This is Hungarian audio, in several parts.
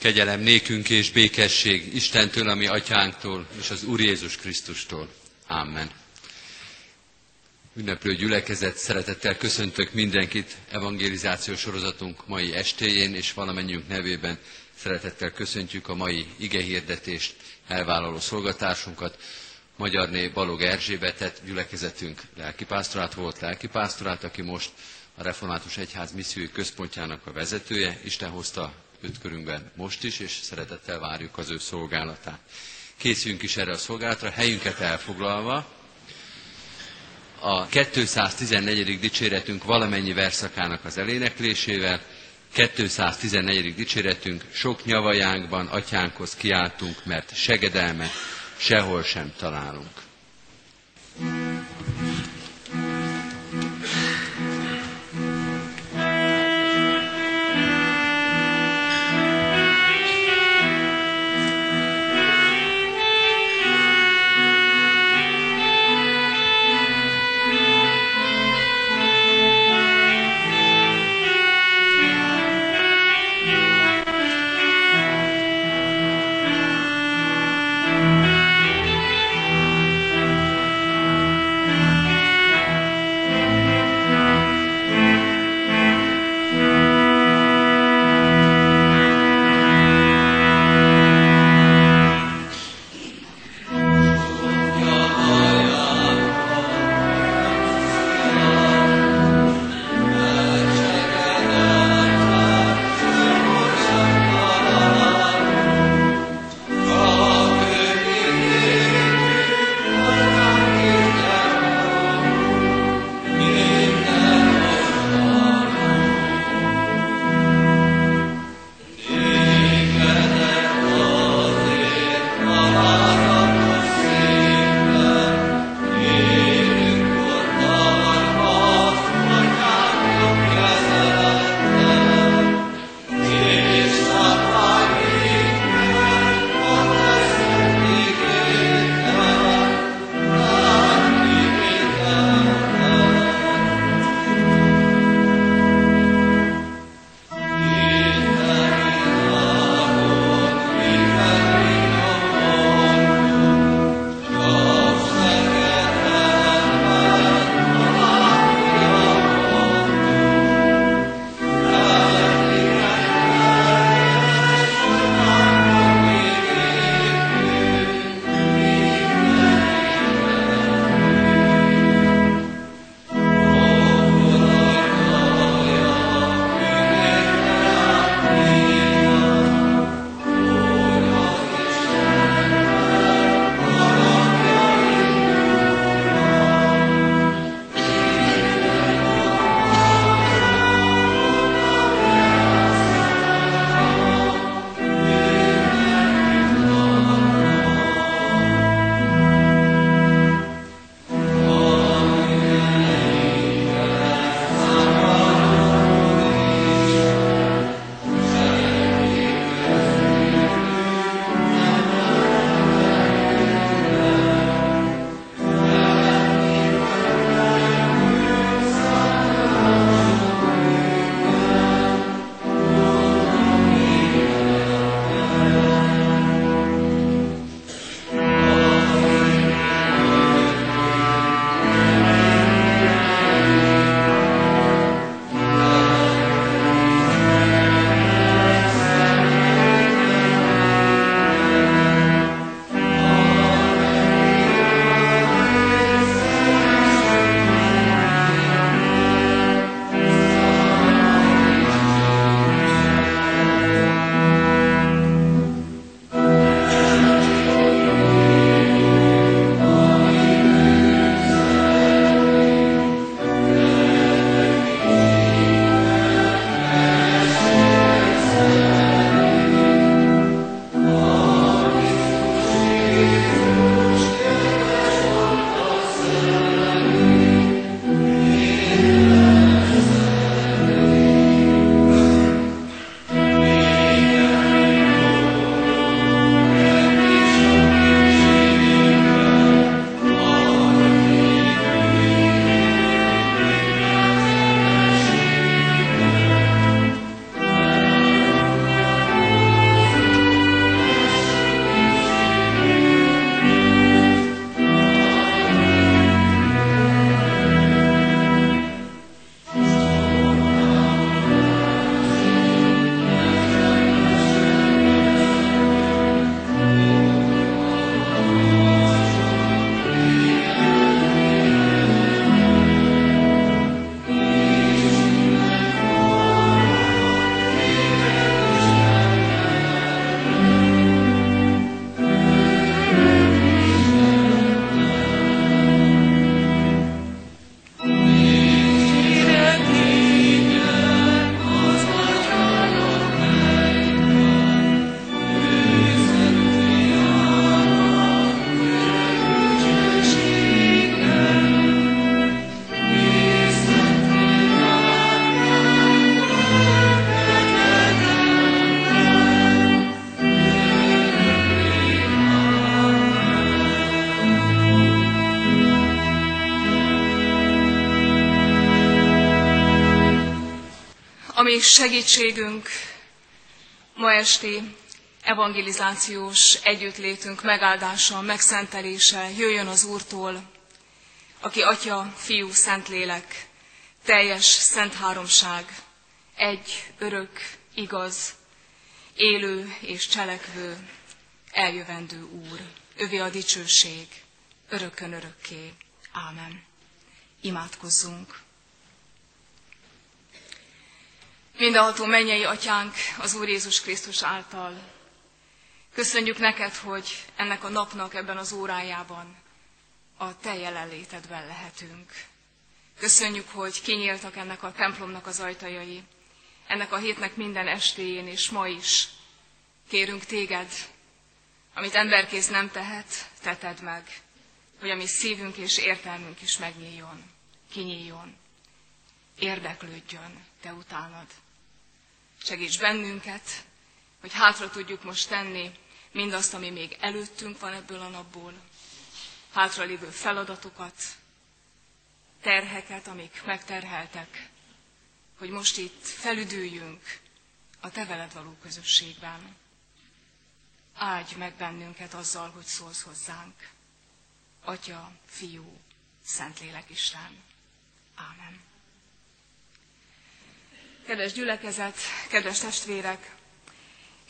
Kegyelem nékünk és békesség Istentől, ami atyánktól, és az Úr Jézus Krisztustól. Amen. Ünneplő gyülekezet, szeretettel köszöntök mindenkit evangelizációs sorozatunk mai estéjén, és valamennyiünk nevében szeretettel köszöntjük a mai igehirdetést, elvállaló szolgatársunkat, Magyarné Balog Erzsébetet, gyülekezetünk lelkipásztorát volt, lelkipásztorát, aki most a Református Egyház missziói központjának a vezetője. Isten hozta őt körünkben most is, és szeretettel várjuk az ő szolgálatát. Készüljünk is erre a szolgálatra, helyünket elfoglalva. A 214. dicséretünk valamennyi verszakának az eléneklésével, 214. dicséretünk, sok nyavajánkban atyánkhoz kiáltunk, mert segedelmet sehol sem találunk. Ami segítségünk ma esti evangelizációs együttlétünk megáldása, megszentelése jöjjön az Úrtól, aki Atya, Fiú, Szentlélek, teljes szent háromság, egy, örök, igaz, élő és cselekvő, eljövendő Úr. Övé a dicsőség, örökön örökké. Ámen. Imádkozzunk. Mindenható mennyei atyánk az Úr Jézus Krisztus által. Köszönjük neked, hogy ennek a napnak ebben az órájában a te jelenlétedben lehetünk. Köszönjük, hogy kinyíltak ennek a templomnak az ajtajai, ennek a hétnek minden estéjén és ma is. Kérünk téged, amit emberkész nem tehet, teted meg, hogy a mi szívünk és értelmünk is megnyíljon, kinyíljon, érdeklődjön te utánad. Segíts bennünket, hogy hátra tudjuk most tenni mindazt, ami még előttünk van ebből a napból, hátralévő feladatokat, terheket, amik megterheltek, hogy most itt felüdüljünk a Te veled való közösségben. Áldj meg bennünket azzal, hogy szólsz hozzánk. Atya, Fiú, Szentlélek Isten. Ámen. Kedves gyülekezet, kedves testvérek!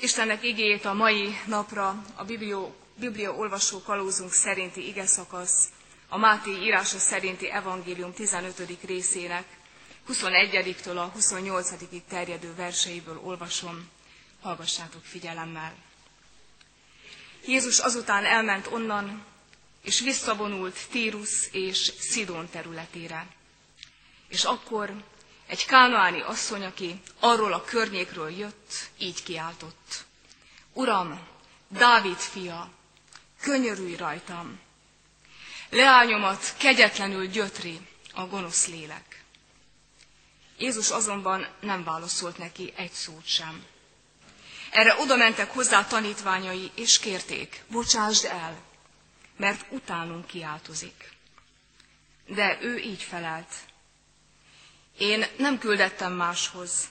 Istennek igét a mai napra a Biblió, Biblia olvasó kalózunk szerinti ige szakasz, a Máté írása szerinti evangélium 15. részének 21-től a 28 terjedő verseiből olvasom, hallgassátok figyelemmel. Jézus azután elment onnan, és visszavonult Tírus és Szidón területére. És akkor egy kánoáni asszony, aki arról a környékről jött, így kiáltott. Uram, Dávid fia, könyörülj rajtam! Leányomat kegyetlenül gyötri a gonosz lélek. Jézus azonban nem válaszolt neki egy szót sem. Erre oda mentek hozzá tanítványai, és kérték, bocsásd el, mert utánunk kiáltozik. De ő így felelt, én nem küldettem máshoz,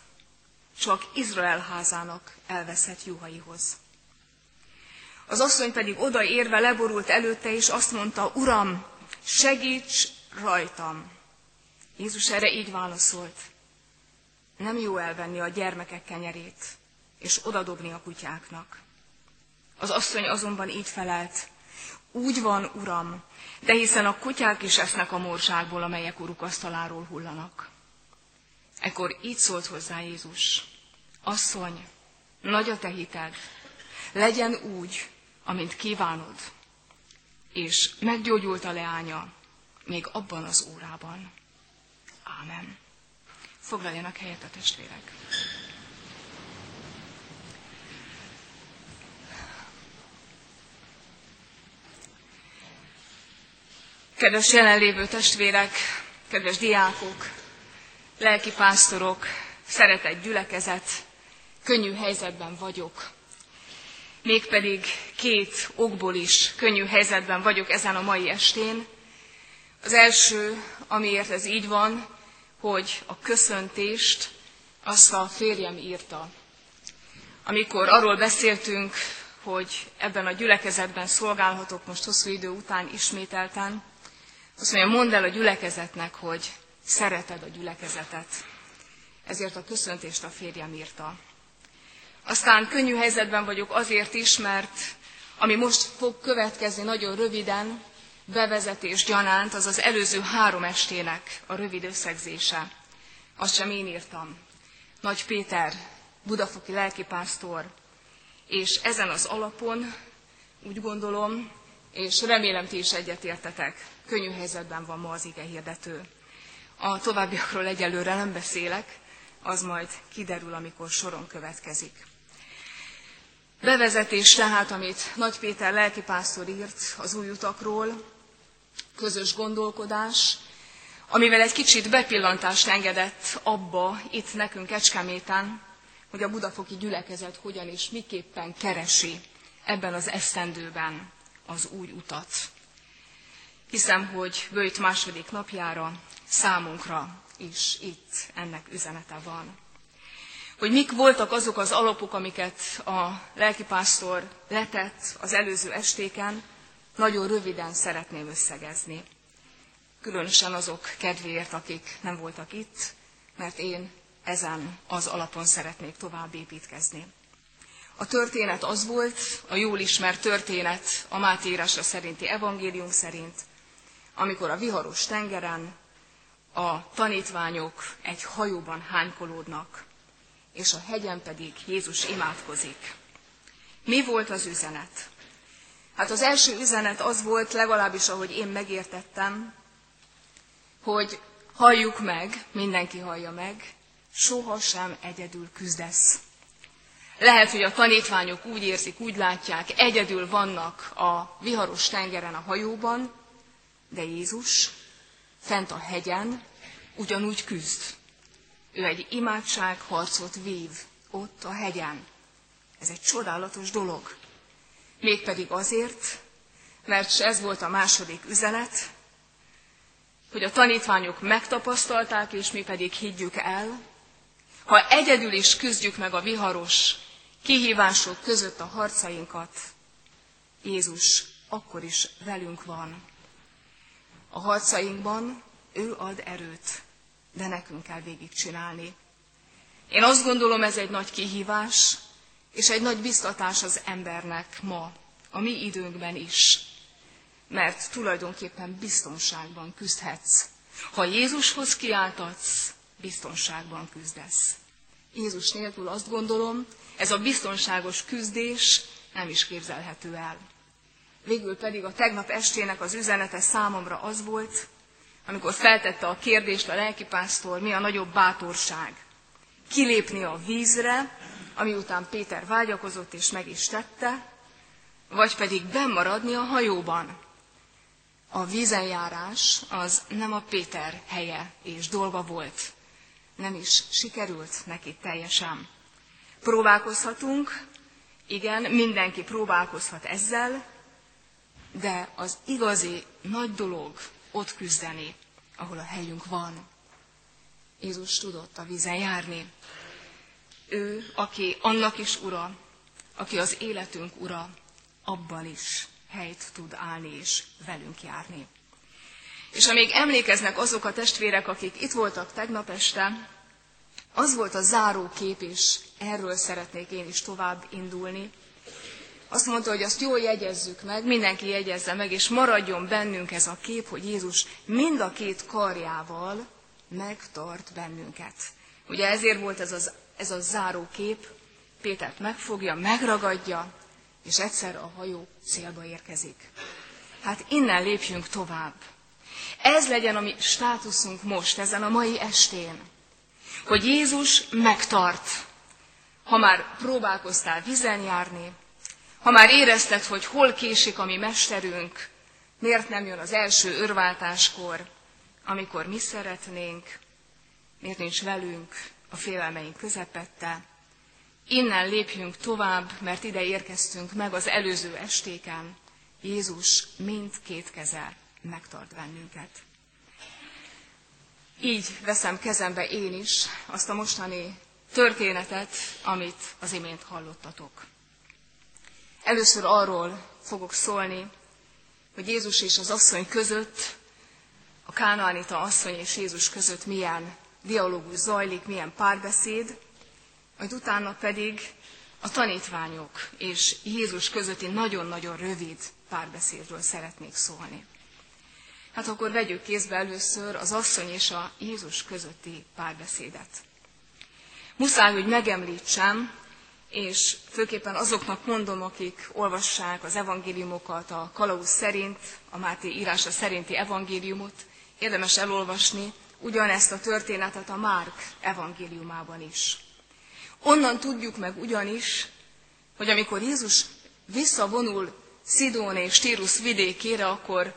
csak Izrael házának elveszett juhaihoz. Az asszony pedig odaérve leborult előtte, és azt mondta, Uram, segíts rajtam. Jézus erre így válaszolt, nem jó elvenni a gyermekek kenyerét, és odadobni a kutyáknak. Az asszony azonban így felelt, úgy van, uram, de hiszen a kutyák is esznek a morzsákból, amelyek uruk asztaláról hullanak. Ekkor így szólt hozzá Jézus, asszony, nagy a te hited, legyen úgy, amint kívánod. És meggyógyult a leánya, még abban az órában. Ámen. Foglaljanak helyet a testvérek. Kedves jelenlévő testvérek, kedves diákok, lelki pásztorok, szeretett gyülekezet, könnyű helyzetben vagyok. Mégpedig két okból is könnyű helyzetben vagyok ezen a mai estén. Az első, amiért ez így van, hogy a köszöntést azt a férjem írta. Amikor arról beszéltünk, hogy ebben a gyülekezetben szolgálhatok most hosszú idő után ismételten, azt mondja, mondd el a gyülekezetnek, hogy szereted a gyülekezetet. Ezért a köszöntést a férjem írta. Aztán könnyű helyzetben vagyok azért is, mert ami most fog következni nagyon röviden, bevezetés gyanánt, az az előző három estének a rövid összegzése. Azt sem én írtam. Nagy Péter, budafoki lelkipásztor, és ezen az alapon úgy gondolom, és remélem ti is egyetértetek, könnyű helyzetben van ma az ige hirdető. A továbbiakról egyelőre nem beszélek, az majd kiderül, amikor soron következik. Bevezetés tehát, amit Nagy Péter lelkipásztor írt az új utakról, közös gondolkodás, amivel egy kicsit bepillantást engedett abba, itt nekünk Kecskeméten, hogy a budafoki gyülekezet hogyan és miképpen keresi ebben az esztendőben az új utat. Hiszem, hogy Bőjt második napjára számunkra is itt ennek üzenete van. hogy mik voltak azok az alapok, amiket a lelkipásztor letett az előző estéken, nagyon röviden szeretném összegezni. Különösen azok kedvéért, akik nem voltak itt, mert én ezen az alapon szeretnék tovább építkezni. A történet az volt, a jól ismert történet a Máté írása szerinti evangélium szerint, amikor a viharos tengeren a tanítványok egy hajóban hánykolódnak, és a hegyen pedig Jézus imádkozik. Mi volt az üzenet? Hát az első üzenet az volt, legalábbis ahogy én megértettem, hogy halljuk meg, mindenki hallja meg, sohasem egyedül küzdesz. Lehet, hogy a tanítványok úgy érzik, úgy látják, egyedül vannak a viharos tengeren a hajóban, de Jézus fent a hegyen ugyanúgy küzd. Ő egy imádságharcot vív ott a hegyen. Ez egy csodálatos dolog. Mégpedig azért, mert ez volt a második üzenet, hogy a tanítványok megtapasztalták, és mi pedig higgyük el, ha egyedül is küzdjük meg a viharos kihívások között a harcainkat, Jézus akkor is velünk van. A harcainkban ő ad erőt, de nekünk kell végigcsinálni. Én azt gondolom, ez egy nagy kihívás, és egy nagy biztatás az embernek ma, a mi időnkben is. Mert tulajdonképpen biztonságban küzdhetsz. Ha Jézushoz kiáltatsz, biztonságban küzdesz. Jézus nélkül azt gondolom, ez a biztonságos küzdés nem is képzelhető el. Végül pedig a tegnap estének az üzenete számomra az volt, amikor feltette a kérdést a lelkipásztor, mi a nagyobb bátorság. Kilépni a vízre, ami után Péter vágyakozott és meg is tette, vagy pedig bemaradni a hajóban. A vízenjárás az nem a Péter helye és dolga volt. Nem is sikerült neki teljesen. Próbálkozhatunk, igen, mindenki próbálkozhat ezzel, de az igazi nagy dolog ott küzdeni, ahol a helyünk van. Jézus tudott a vízen járni. Ő, aki annak is ura, aki az életünk ura, abban is helyt tud állni és velünk járni. És amíg emlékeznek azok a testvérek, akik itt voltak tegnap este, az volt a záró kép, és erről szeretnék én is tovább indulni. Azt mondta, hogy azt jól jegyezzük meg, mindenki jegyezze meg, és maradjon bennünk ez a kép, hogy Jézus mind a két karjával megtart bennünket. Ugye ezért volt ez, az, ez a záró kép, Pétert megfogja, megragadja, és egyszer a hajó célba érkezik. Hát innen lépjünk tovább. Ez legyen a mi státuszunk most, ezen a mai estén hogy Jézus megtart. Ha már próbálkoztál vizen járni, ha már érezted, hogy hol késik a mi mesterünk, miért nem jön az első örváltáskor, amikor mi szeretnénk, miért nincs velünk a félelmeink közepette. Innen lépjünk tovább, mert ide érkeztünk meg az előző estéken. Jézus mindkét keze megtart bennünket. Így veszem kezembe én is azt a mostani történetet, amit az imént hallottatok. Először arról fogok szólni, hogy Jézus és az asszony között, a Kánaánita asszony és Jézus között milyen dialógus zajlik, milyen párbeszéd, majd utána pedig a tanítványok és Jézus közötti nagyon-nagyon rövid párbeszédről szeretnék szólni. Hát akkor vegyük kézbe először az asszony és a Jézus közötti párbeszédet. Muszáj, hogy megemlítsem, és főképpen azoknak mondom, akik olvassák az evangéliumokat a Kalauz szerint, a Máté írása szerinti evangéliumot, érdemes elolvasni ugyanezt a történetet a Márk evangéliumában is. Onnan tudjuk meg ugyanis, hogy amikor Jézus visszavonul Szidón és Tírus vidékére, akkor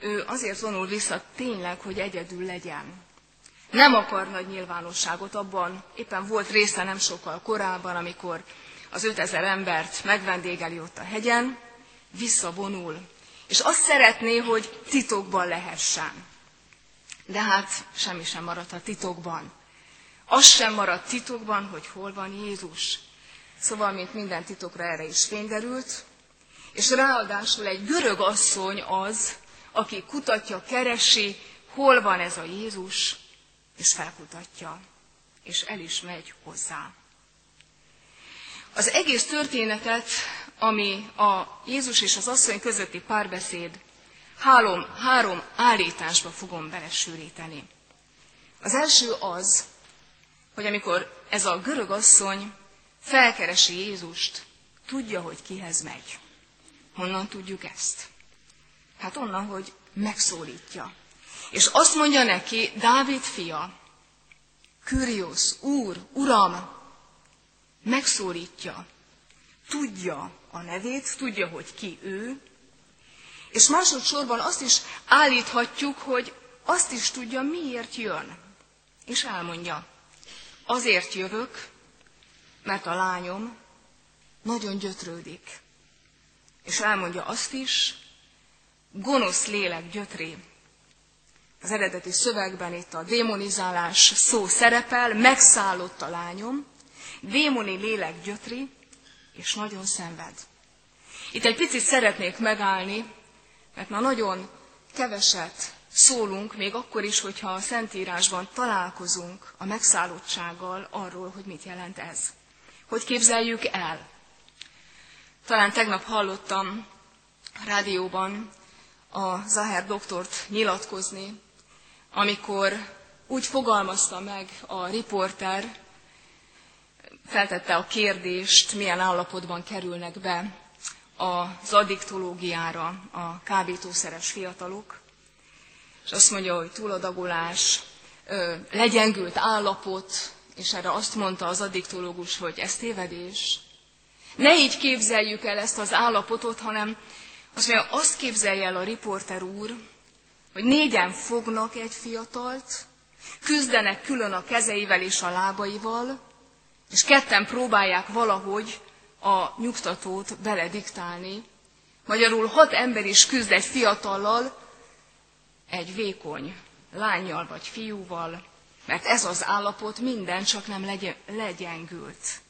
ő azért vonul vissza tényleg, hogy egyedül legyen. Nem akar nagy nyilvánosságot abban, éppen volt része nem sokkal korábban, amikor az 5000 embert megvendégeli ott a hegyen, visszavonul, és azt szeretné, hogy titokban lehessen. De hát semmi sem maradt a titokban. Az sem maradt titokban, hogy hol van Jézus. Szóval, mint minden titokra erre is fényderült, és ráadásul egy görög asszony az, aki kutatja, keresi, hol van ez a Jézus, és felkutatja, és el is megy hozzá. Az egész történetet, ami a Jézus és az asszony közötti párbeszéd, három, három állításba fogom belesűríteni. Az első az, hogy amikor ez a görög asszony felkeresi Jézust, tudja, hogy kihez megy. Honnan tudjuk ezt? Hát onnan, hogy megszólítja. És azt mondja neki, Dávid fia, Kyrios, Úr, Uram, megszólítja, tudja a nevét, tudja, hogy ki ő, és másodszorban azt is állíthatjuk, hogy azt is tudja, miért jön. És elmondja, azért jövök, mert a lányom nagyon gyötrődik. És elmondja azt is, gonosz lélek gyötré. Az eredeti szövegben itt a démonizálás szó szerepel, megszállott a lányom, démoni lélek gyötri, és nagyon szenved. Itt egy picit szeretnék megállni, mert már nagyon keveset szólunk, még akkor is, hogyha a Szentírásban találkozunk a megszállottsággal arról, hogy mit jelent ez. Hogy képzeljük el? Talán tegnap hallottam a rádióban a Zaher doktort nyilatkozni, amikor úgy fogalmazta meg a riporter, feltette a kérdést, milyen állapotban kerülnek be az addiktológiára a kábítószeres fiatalok, és azt mondja, hogy túladagolás, legyengült állapot, és erre azt mondta az addiktológus, hogy ez tévedés. Ne így képzeljük el ezt az állapotot, hanem azt mondja, azt képzelje el a riporter úr, hogy négyen fognak egy fiatalt, küzdenek külön a kezeivel és a lábaival, és ketten próbálják valahogy a nyugtatót belediktálni. Magyarul hat ember is küzd egy fiatallal, egy vékony lányjal vagy fiúval, mert ez az állapot minden csak nem legyen, legyengült.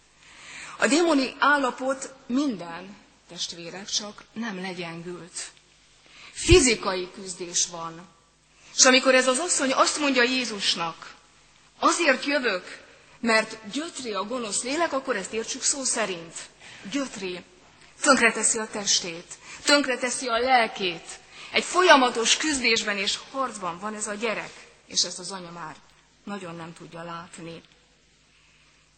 A démoni állapot minden, testvérek, csak nem legyengült. Fizikai küzdés van. És amikor ez az asszony azt mondja Jézusnak, azért jövök, mert gyötri a gonosz lélek, akkor ezt értsük szó szerint. Gyötri. Tönkreteszi a testét, tönkreteszi a lelkét. Egy folyamatos küzdésben és harcban van ez a gyerek, és ezt az anya már nagyon nem tudja látni.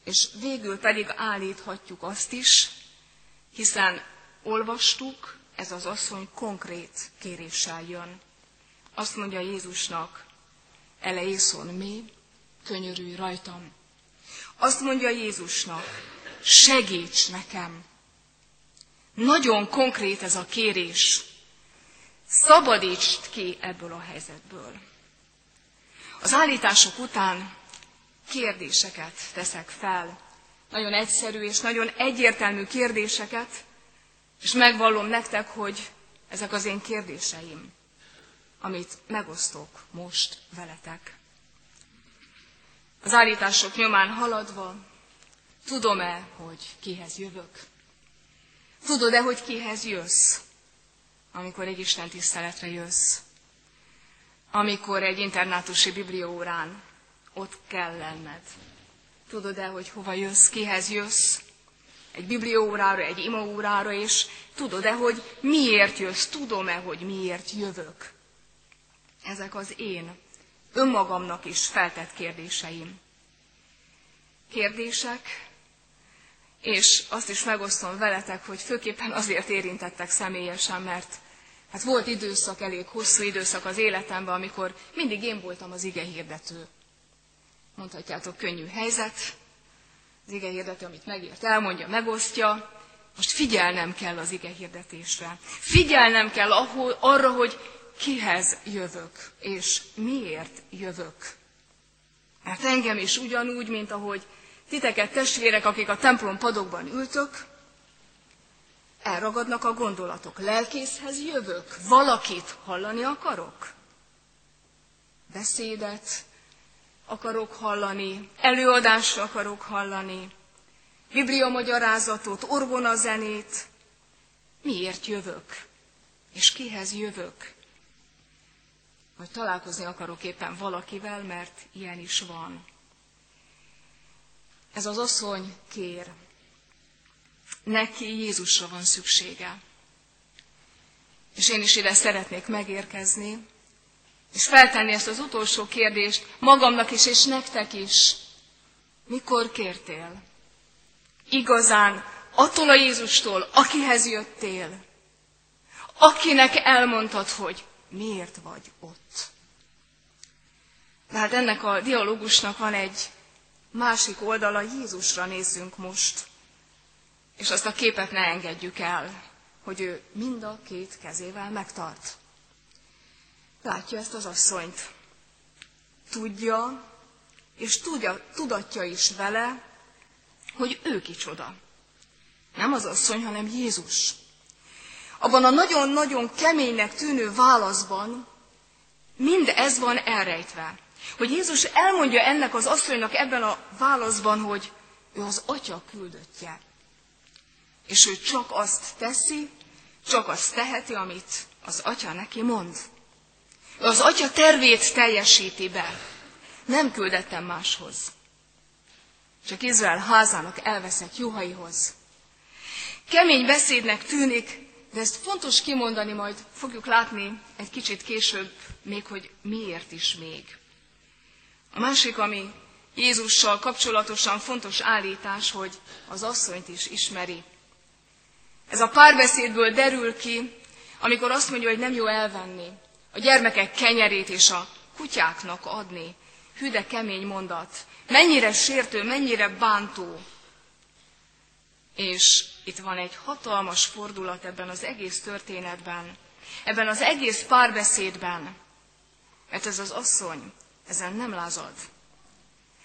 És végül pedig állíthatjuk azt is, hiszen olvastuk, ez az asszony konkrét kéréssel jön. Azt mondja Jézusnak, elejészon mi, könyörülj rajtam. Azt mondja Jézusnak, segíts nekem. Nagyon konkrét ez a kérés. Szabadítsd ki ebből a helyzetből. Az állítások után kérdéseket teszek fel. Nagyon egyszerű és nagyon egyértelmű kérdéseket, és megvallom nektek, hogy ezek az én kérdéseim, amit megosztok most veletek. Az állítások nyomán haladva, tudom-e, hogy kihez jövök? Tudod-e, hogy kihez jössz, amikor egy Isten tiszteletre jössz? Amikor egy internátusi biblióórán ott kell lenned. Tudod-e, hogy hova jössz, kihez jössz? Egy biblióórára, egy imaórára, és tudod-e, hogy miért jössz? Tudom-e, hogy miért jövök? Ezek az én önmagamnak is feltett kérdéseim. Kérdések, és azt is megosztom veletek, hogy főképpen azért érintettek személyesen, mert hát volt időszak, elég hosszú időszak az életemben, amikor mindig én voltam az ige hirdető. Mondhatjátok, könnyű helyzet, az ige hirdető, amit megért, elmondja, megosztja, most figyelnem kell az ige hirdetésre. Figyelnem kell ahol, arra, hogy kihez jövök, és miért jövök. Mert engem is ugyanúgy, mint ahogy titeket testvérek, akik a templom padokban ültök, elragadnak a gondolatok. Lelkészhez jövök, valakit hallani akarok. Beszédet, akarok hallani, előadást akarok hallani, bibliamagyarázatot, orgonazenét. Miért jövök? És kihez jövök? Vagy találkozni akarok éppen valakivel, mert ilyen is van. Ez az asszony kér. Neki Jézusra van szüksége. És én is ide szeretnék megérkezni, és feltenni ezt az utolsó kérdést magamnak is, és nektek is. Mikor kértél? Igazán attól a Jézustól, akihez jöttél, akinek elmondtad, hogy miért vagy ott. De hát ennek a dialógusnak van egy másik oldala, Jézusra nézzünk most, és azt a képet ne engedjük el, hogy ő mind a két kezével megtart. Látja ezt az asszonyt. Tudja, és tudja, tudatja is vele, hogy ő kicsoda. Nem az asszony, hanem Jézus. Abban a nagyon-nagyon keménynek tűnő válaszban mind ez van elrejtve. Hogy Jézus elmondja ennek az asszonynak ebben a válaszban, hogy ő az atya küldöttje. És ő csak azt teszi, csak azt teheti, amit az atya neki mond. Az atya tervét teljesíti be. Nem küldettem máshoz. Csak Izrael házának elveszett juhaihoz. Kemény beszédnek tűnik, de ezt fontos kimondani, majd fogjuk látni egy kicsit később még, hogy miért is még. A másik, ami Jézussal kapcsolatosan fontos állítás, hogy az asszonyt is ismeri. Ez a párbeszédből derül ki, amikor azt mondja, hogy nem jó elvenni a gyermekek kenyerét és a kutyáknak adni. Hű, de kemény mondat. Mennyire sértő, mennyire bántó. És itt van egy hatalmas fordulat ebben az egész történetben, ebben az egész párbeszédben. Mert ez az asszony ezen nem lázad.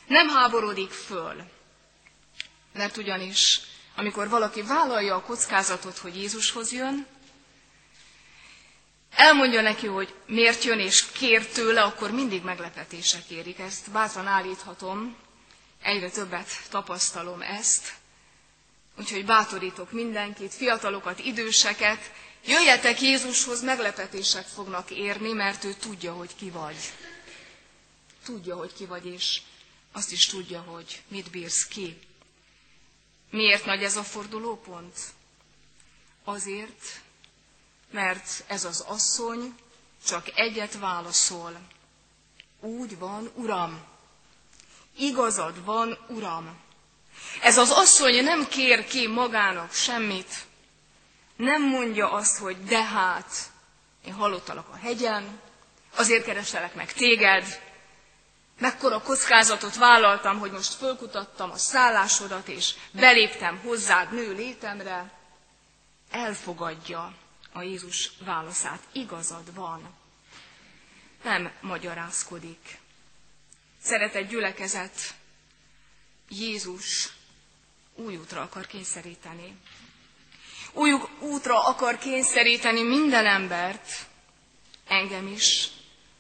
Nem háborodik föl. Mert ugyanis, amikor valaki vállalja a kockázatot, hogy Jézushoz jön, elmondja neki, hogy miért jön és kér tőle, akkor mindig meglepetések érik. Ezt bátran állíthatom, egyre többet tapasztalom ezt. Úgyhogy bátorítok mindenkit, fiatalokat, időseket, jöjjetek Jézushoz, meglepetések fognak érni, mert ő tudja, hogy ki vagy. Tudja, hogy ki vagy, és azt is tudja, hogy mit bírsz ki. Miért nagy ez a fordulópont? Azért, mert ez az asszony csak egyet válaszol. Úgy van, Uram. Igazad van, Uram. Ez az asszony nem kér ki magának semmit. Nem mondja azt, hogy de hát, én hallottalak a hegyen, azért kereselek meg téged, mekkora kockázatot vállaltam, hogy most fölkutattam a szállásodat, és beléptem hozzád nő létemre, elfogadja a Jézus válaszát. Igazad van. Nem magyarázkodik. Szeretett gyülekezet, Jézus új útra akar kényszeríteni. Új útra akar kényszeríteni minden embert, engem is,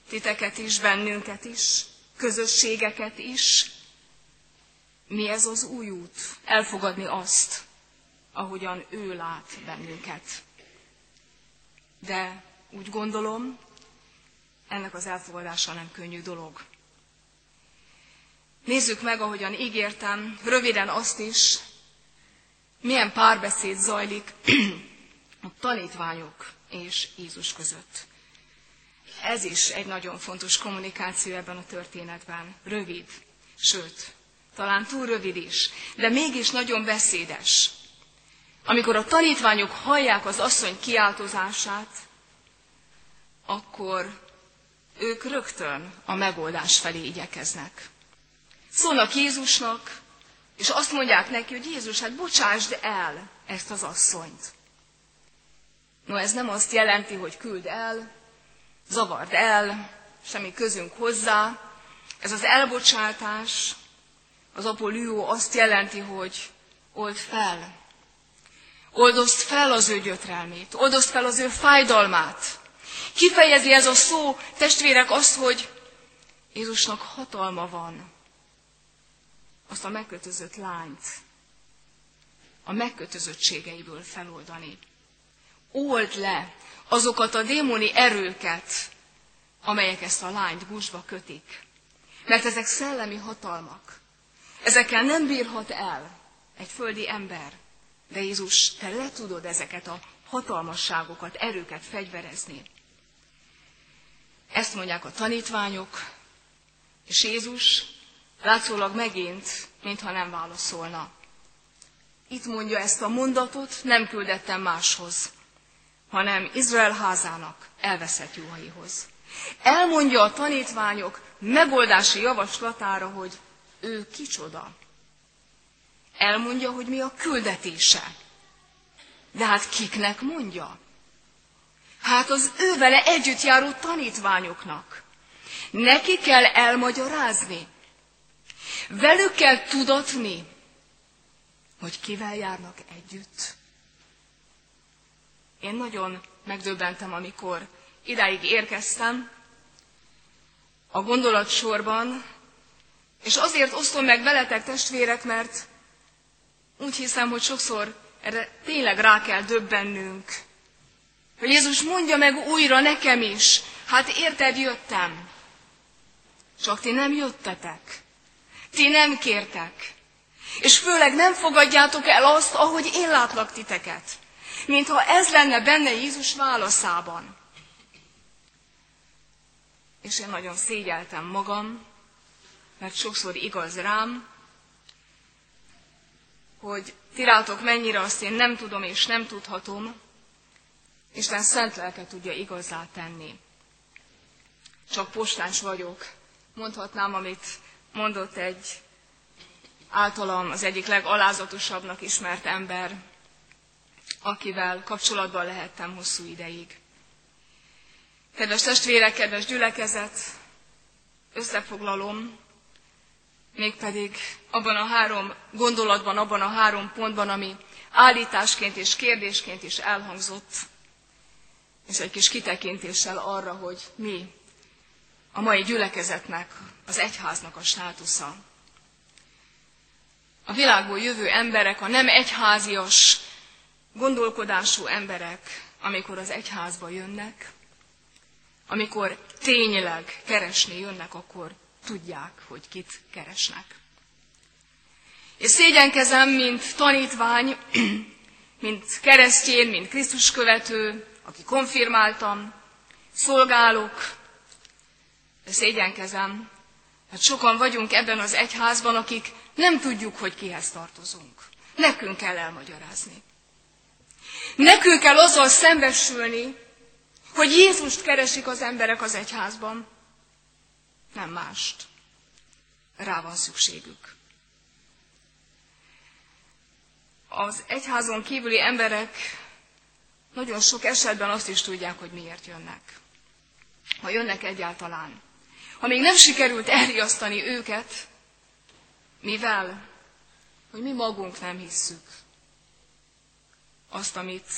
titeket is, bennünket is, közösségeket is. Mi ez az új út? Elfogadni azt, ahogyan ő lát bennünket. De úgy gondolom, ennek az elfogadása nem könnyű dolog. Nézzük meg, ahogyan ígértem, röviden azt is, milyen párbeszéd zajlik a tanítványok és Jézus között. Ez is egy nagyon fontos kommunikáció ebben a történetben. Rövid, sőt, talán túl rövid is, de mégis nagyon beszédes. Amikor a tanítványok hallják az asszony kiáltozását, akkor ők rögtön a megoldás felé igyekeznek. Szólnak Jézusnak, és azt mondják neki, hogy Jézus, hát bocsásd el ezt az asszonyt. No, ez nem azt jelenti, hogy küld el, zavard el, semmi közünk hozzá. Ez az elbocsátás, az apollió azt jelenti, hogy old fel. Oldozd fel az ő gyötrelmét, oldozd fel az ő fájdalmát. Kifejezi ez a szó, testvérek, azt, hogy Jézusnak hatalma van azt a megkötözött lányt a megkötözöttségeiből feloldani. Old le azokat a démoni erőket, amelyek ezt a lányt gusba kötik. Mert ezek szellemi hatalmak. Ezekkel nem bírhat el egy földi ember. De Jézus, te le tudod ezeket a hatalmasságokat, erőket fegyverezni. Ezt mondják a tanítványok, és Jézus látszólag megint, mintha nem válaszolna. Itt mondja ezt a mondatot, nem küldettem máshoz, hanem Izrael házának elveszett juhaihoz. Elmondja a tanítványok megoldási javaslatára, hogy ő kicsoda. Elmondja, hogy mi a küldetése. De hát kiknek mondja? Hát az ő vele együtt járó tanítványoknak. Neki kell elmagyarázni. Velük kell tudatni, hogy kivel járnak együtt. Én nagyon megdöbbentem, amikor idáig érkeztem a gondolatsorban, és azért osztom meg veletek testvérek, mert úgy hiszem, hogy sokszor erre tényleg rá kell döbbennünk. Hogy Jézus mondja meg újra nekem is, hát érted, jöttem. Csak ti nem jöttetek. Ti nem kértek. És főleg nem fogadjátok el azt, ahogy én látlak titeket. Mintha ez lenne benne Jézus válaszában. És én nagyon szégyeltem magam, mert sokszor igaz rám, hogy tirátok mennyire azt én nem tudom és nem tudhatom, Isten szent lelke tudja igazá tenni. Csak postás vagyok, mondhatnám, amit mondott egy általam az egyik legalázatosabbnak ismert ember, akivel kapcsolatban lehettem hosszú ideig. Kedves testvérek, kedves gyülekezet, összefoglalom, mégpedig abban a három gondolatban, abban a három pontban, ami állításként és kérdésként is elhangzott, és egy kis kitekintéssel arra, hogy mi a mai gyülekezetnek, az egyháznak a státusza. A világból jövő emberek, a nem egyházias gondolkodású emberek, amikor az egyházba jönnek, amikor tényleg keresni jönnek, akkor tudják, hogy kit keresnek. És szégyenkezem, mint tanítvány, mint keresztjén, mint Krisztus követő, aki konfirmáltam, szolgálok, szégyenkezem, mert sokan vagyunk ebben az egyházban, akik nem tudjuk, hogy kihez tartozunk. Nekünk kell elmagyarázni. Nekünk kell azzal szembesülni, hogy Jézust keresik az emberek az egyházban, nem mást. Rá van szükségük. Az egyházon kívüli emberek nagyon sok esetben azt is tudják, hogy miért jönnek. Ha jönnek egyáltalán. Ha még nem sikerült elriasztani őket, mivel, hogy mi magunk nem hisszük azt, amit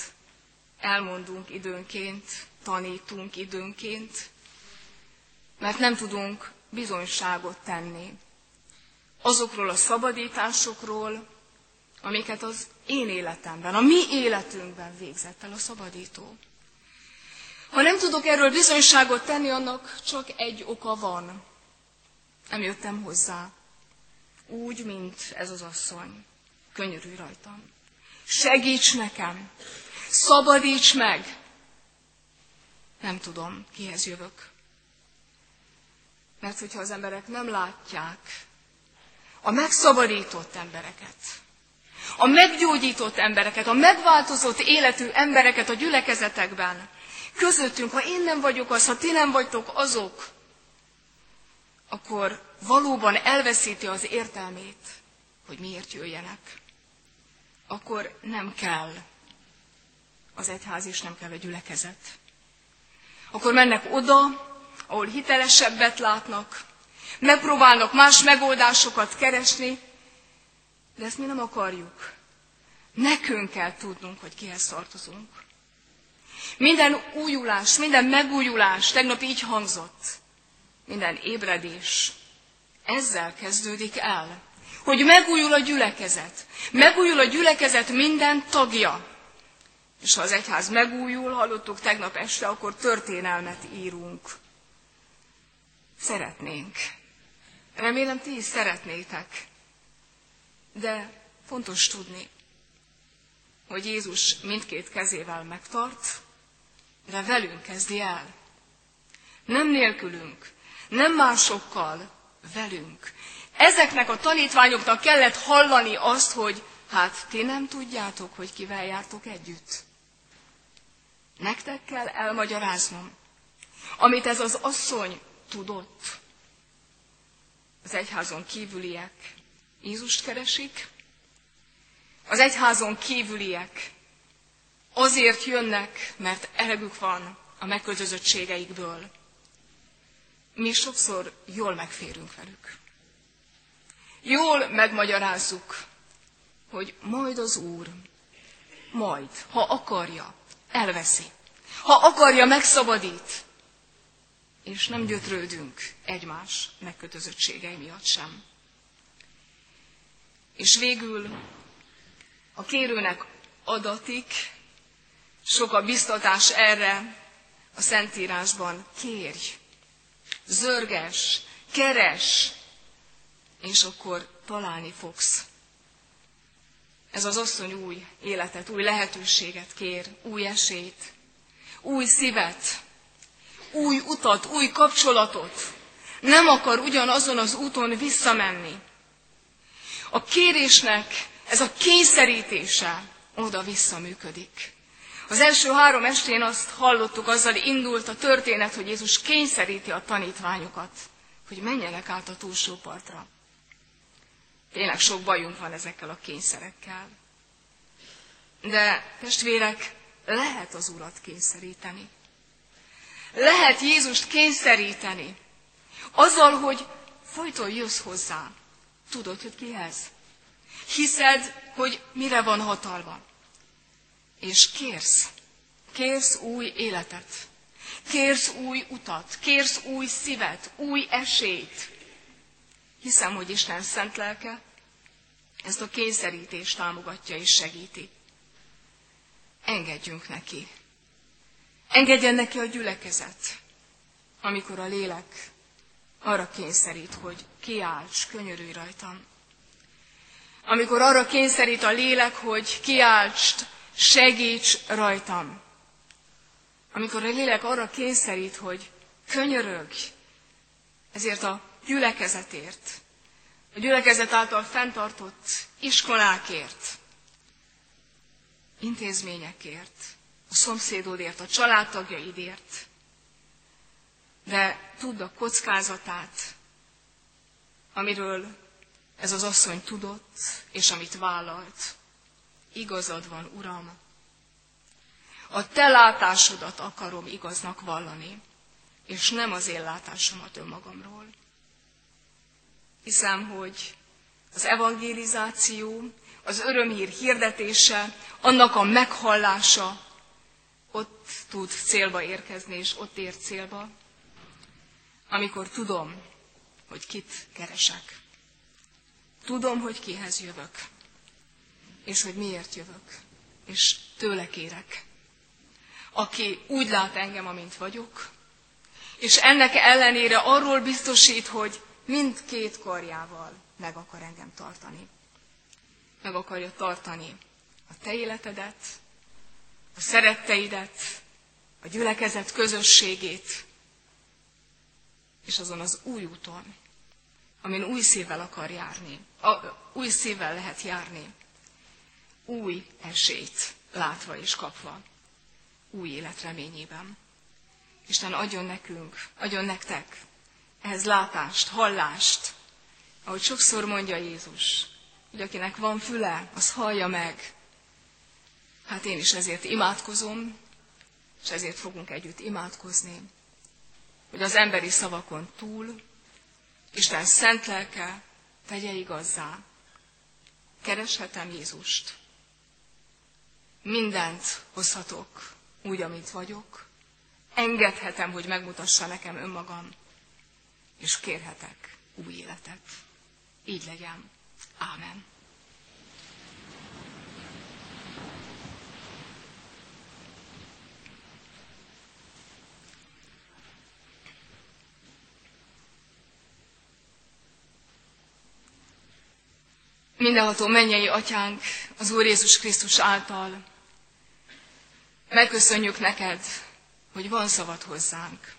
elmondunk időnként, tanítunk időnként, mert nem tudunk bizonyságot tenni azokról a szabadításokról, amiket az én életemben, a mi életünkben végzett el a szabadító. Ha nem tudok erről bizonyságot tenni, annak csak egy oka van. Nem jöttem hozzá. Úgy, mint ez az asszony. Könyörülj rajtam. Segíts nekem. Szabadíts meg. Nem tudom, kihez jövök. Mert hogyha az emberek nem látják a megszabadított embereket, a meggyógyított embereket, a megváltozott életű embereket a gyülekezetekben, közöttünk, ha én nem vagyok az, ha ti nem vagytok azok, akkor valóban elveszíti az értelmét, hogy miért jöjjenek. Akkor nem kell az egyház, és nem kell a gyülekezet. Akkor mennek oda, ahol hitelesebbet látnak, megpróbálnak más megoldásokat keresni, de ezt mi nem akarjuk. Nekünk kell tudnunk, hogy kihez tartozunk. Minden újulás, minden megújulás tegnap így hangzott. minden ébredés ezzel kezdődik el, hogy megújul a gyülekezet. Megújul a gyülekezet minden tagja. És ha az egyház megújul, hallottuk tegnap este, akkor történelmet írunk. Szeretnénk. Remélem, ti is szeretnétek. De fontos tudni, hogy Jézus mindkét kezével megtart, de velünk kezdi el. Nem nélkülünk, nem másokkal, velünk. Ezeknek a tanítványoknak kellett hallani azt, hogy hát ti nem tudjátok, hogy kivel jártok együtt. Nektek kell elmagyaráznom, amit ez az asszony tudott. Az egyházon kívüliek Jézust keresik, az egyházon kívüliek azért jönnek, mert elegük van a megközözöttségeikből. Mi sokszor jól megférünk velük. Jól megmagyarázzuk, hogy majd az Úr, majd, ha akarja, elveszi. Ha akarja, megszabadít. És nem gyötrődünk egymás megkötözöttségei miatt sem. És végül a kérőnek adatik, sok a biztatás erre a Szentírásban. Kérj, zörges, keres, és akkor találni fogsz. Ez az asszony új életet, új lehetőséget kér, új esélyt, új szívet, új utat, új kapcsolatot. Nem akar ugyanazon az úton visszamenni. A kérésnek ez a kényszerítése oda-vissza működik. Az első három estén azt hallottuk, azzal indult a történet, hogy Jézus kényszeríti a tanítványokat, hogy menjenek át a túlsó partra. Tényleg sok bajunk van ezekkel a kényszerekkel. De testvérek, lehet az Urat kényszeríteni. Lehet Jézust kényszeríteni. Azzal, hogy folyton jössz hozzá. Tudod, hogy kihez? Hiszed, hogy mire van hatalma. És kérsz. Kérsz új életet. Kérsz új utat. Kérsz új szívet, új esélyt. Hiszem, hogy Isten szent lelke ezt a kényszerítést támogatja és segíti. Engedjünk neki. Engedjen neki a gyülekezet, amikor a lélek arra kényszerít, hogy kiálts, könyörülj rajtam. Amikor arra kényszerít a lélek, hogy kiálts, segíts rajtam. Amikor a lélek arra kényszerít, hogy könyörögj, ezért a gyülekezetért, a gyülekezet által fenntartott iskolákért, intézményekért, a szomszédodért, a családtagjaidért, de tudd a kockázatát, amiről ez az asszony tudott, és amit vállalt. Igazad van, Uram. A te látásodat akarom igaznak vallani, és nem az én látásomat önmagamról. Hiszem, hogy az evangelizáció, az örömhír hirdetése, annak a meghallása ott tud célba érkezni, és ott ér célba, amikor tudom, hogy kit keresek. Tudom, hogy kihez jövök, és hogy miért jövök, és tőle kérek. Aki úgy lát engem, amint vagyok, és ennek ellenére arról biztosít, hogy mindkét karjával meg akar engem tartani. Meg akarja tartani a te életedet, a szeretteidet, a gyülekezet közösségét, és azon az új úton, amin új szívvel akar járni, a, új szívvel lehet járni, új esélyt látva és kapva, új élet reményében. Isten adjon nekünk, adjon nektek ehhez látást, hallást, ahogy sokszor mondja Jézus, hogy akinek van füle, az hallja meg. Hát én is ezért imádkozom, és ezért fogunk együtt imádkozni, hogy az emberi szavakon túl Isten szent lelke tegye igazzá. Kereshetem Jézust. Mindent hozhatok úgy, amint vagyok. Engedhetem, hogy megmutassa nekem önmagam és kérhetek új életet. Így legyen. Ámen. Mindenható mennyei atyánk az Úr Jézus Krisztus által. Megköszönjük neked, hogy van szavad hozzánk.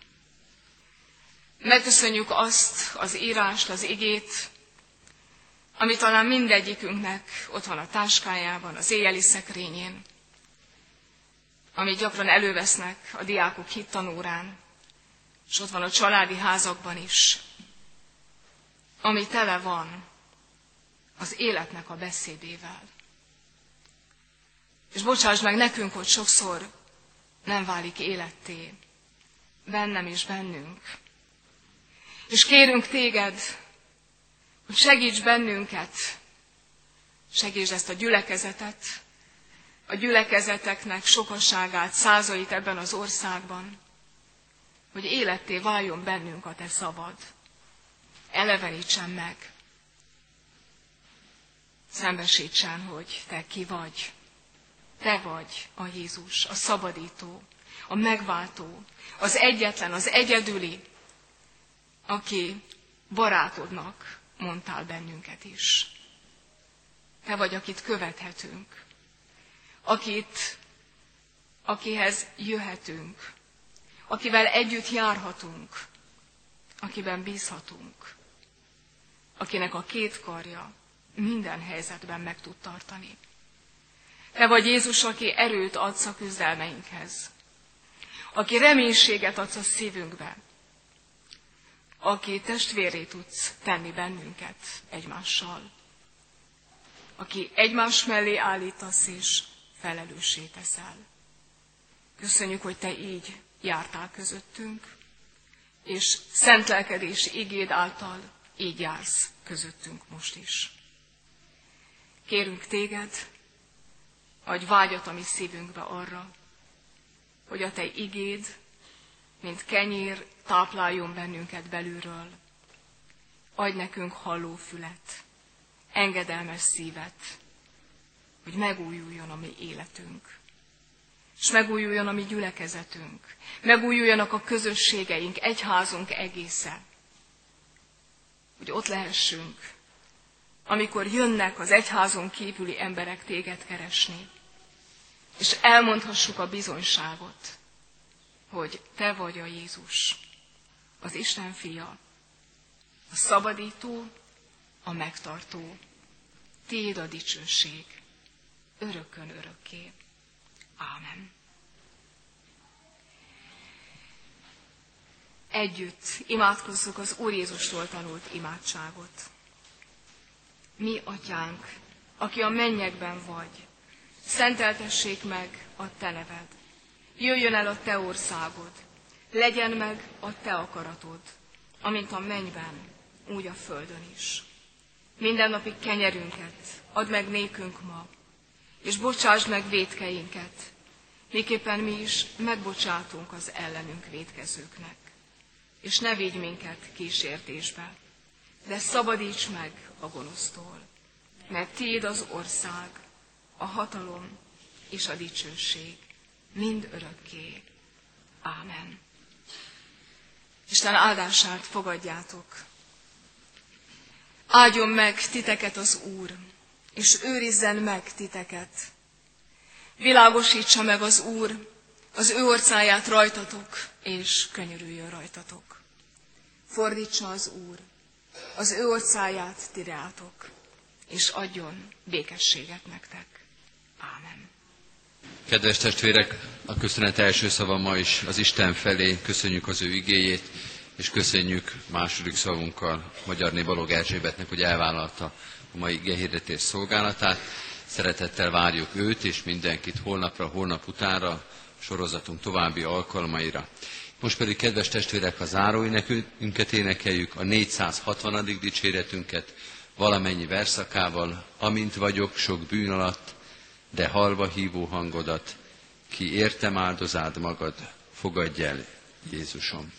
Megköszönjük azt az írást, az igét, ami talán mindegyikünknek ott van a táskájában, az éjjeli szekrényén, amit gyakran elővesznek a diákok hittanórán, és ott van a családi házakban is, ami tele van az életnek a beszédével. És bocsáss meg nekünk, hogy sokszor nem válik életté, bennem és bennünk. És kérünk téged, hogy segíts bennünket, segítsd ezt a gyülekezetet, a gyülekezeteknek sokaságát, százait ebben az országban, hogy életté váljon bennünk a te szabad. Elevenítsen meg szembesítsen, hogy te ki vagy. Te vagy a Jézus, a szabadító, a megváltó, az egyetlen, az egyedüli, aki barátodnak mondtál bennünket is. Te vagy, akit követhetünk, akit, akihez jöhetünk, akivel együtt járhatunk, akiben bízhatunk, akinek a két karja minden helyzetben meg tud tartani. Te vagy Jézus, aki erőt adsz a küzdelmeinkhez, aki reménységet adsz a szívünkbe, aki testvéré tudsz tenni bennünket egymással, aki egymás mellé állítasz és felelőssé teszel. Köszönjük, hogy Te így jártál közöttünk, és szent lelkedés igéd által így jársz közöttünk most is. Kérünk téged, adj vágyat a mi szívünkbe arra, hogy a te igéd, mint kenyér, tápláljon bennünket belülről. Adj nekünk halló fület, engedelmes szívet, hogy megújuljon a mi életünk, és megújuljon a mi gyülekezetünk, megújuljanak a közösségeink, egyházunk egésze, hogy ott lehessünk, amikor jönnek az egyházon kívüli emberek téged keresni, és elmondhassuk a bizonyságot, hogy te vagy a Jézus, az Isten fia, a szabadító, a megtartó, tiéd a dicsőség, örökön örökké. Ámen. Együtt imádkozzuk az Úr Jézustól tanult imádságot. Mi, atyánk, aki a mennyekben vagy, szenteltessék meg a te neved. Jöjjön el a te országod, legyen meg a te akaratod, amint a mennyben, úgy a földön is. Minden napi kenyerünket add meg nékünk ma, és bocsásd meg védkeinket, miképpen mi is megbocsátunk az ellenünk védkezőknek. És ne vigy minket kísértésbe, de szabadíts meg a gonosztól, mert tiéd az ország, a hatalom és a dicsőség, mind örökké. Ámen. Isten áldását fogadjátok. Áldjon meg titeket az Úr, és őrizzen meg titeket. Világosítsa meg az Úr az ő orcáját rajtatok, és könyörüljön rajtatok. Fordítsa az Úr az ő orcáját tireátok, és adjon békességet nektek. Ámen. Kedves testvérek, a köszönet első szava ma is az Isten felé. Köszönjük az ő igéjét, és köszönjük második szavunkkal Magyarné Balog Erzsébetnek, hogy elvállalta a mai igehirdetés szolgálatát. Szeretettel várjuk őt és mindenkit holnapra, holnap utánra, sorozatunk további alkalmaira. Most pedig, kedves testvérek, a záróénekünket énekeljük, a 460. dicséretünket valamennyi verszakával, amint vagyok sok bűn alatt, de halva hívó hangodat, ki értem áldozád magad, fogadj el, Jézusom.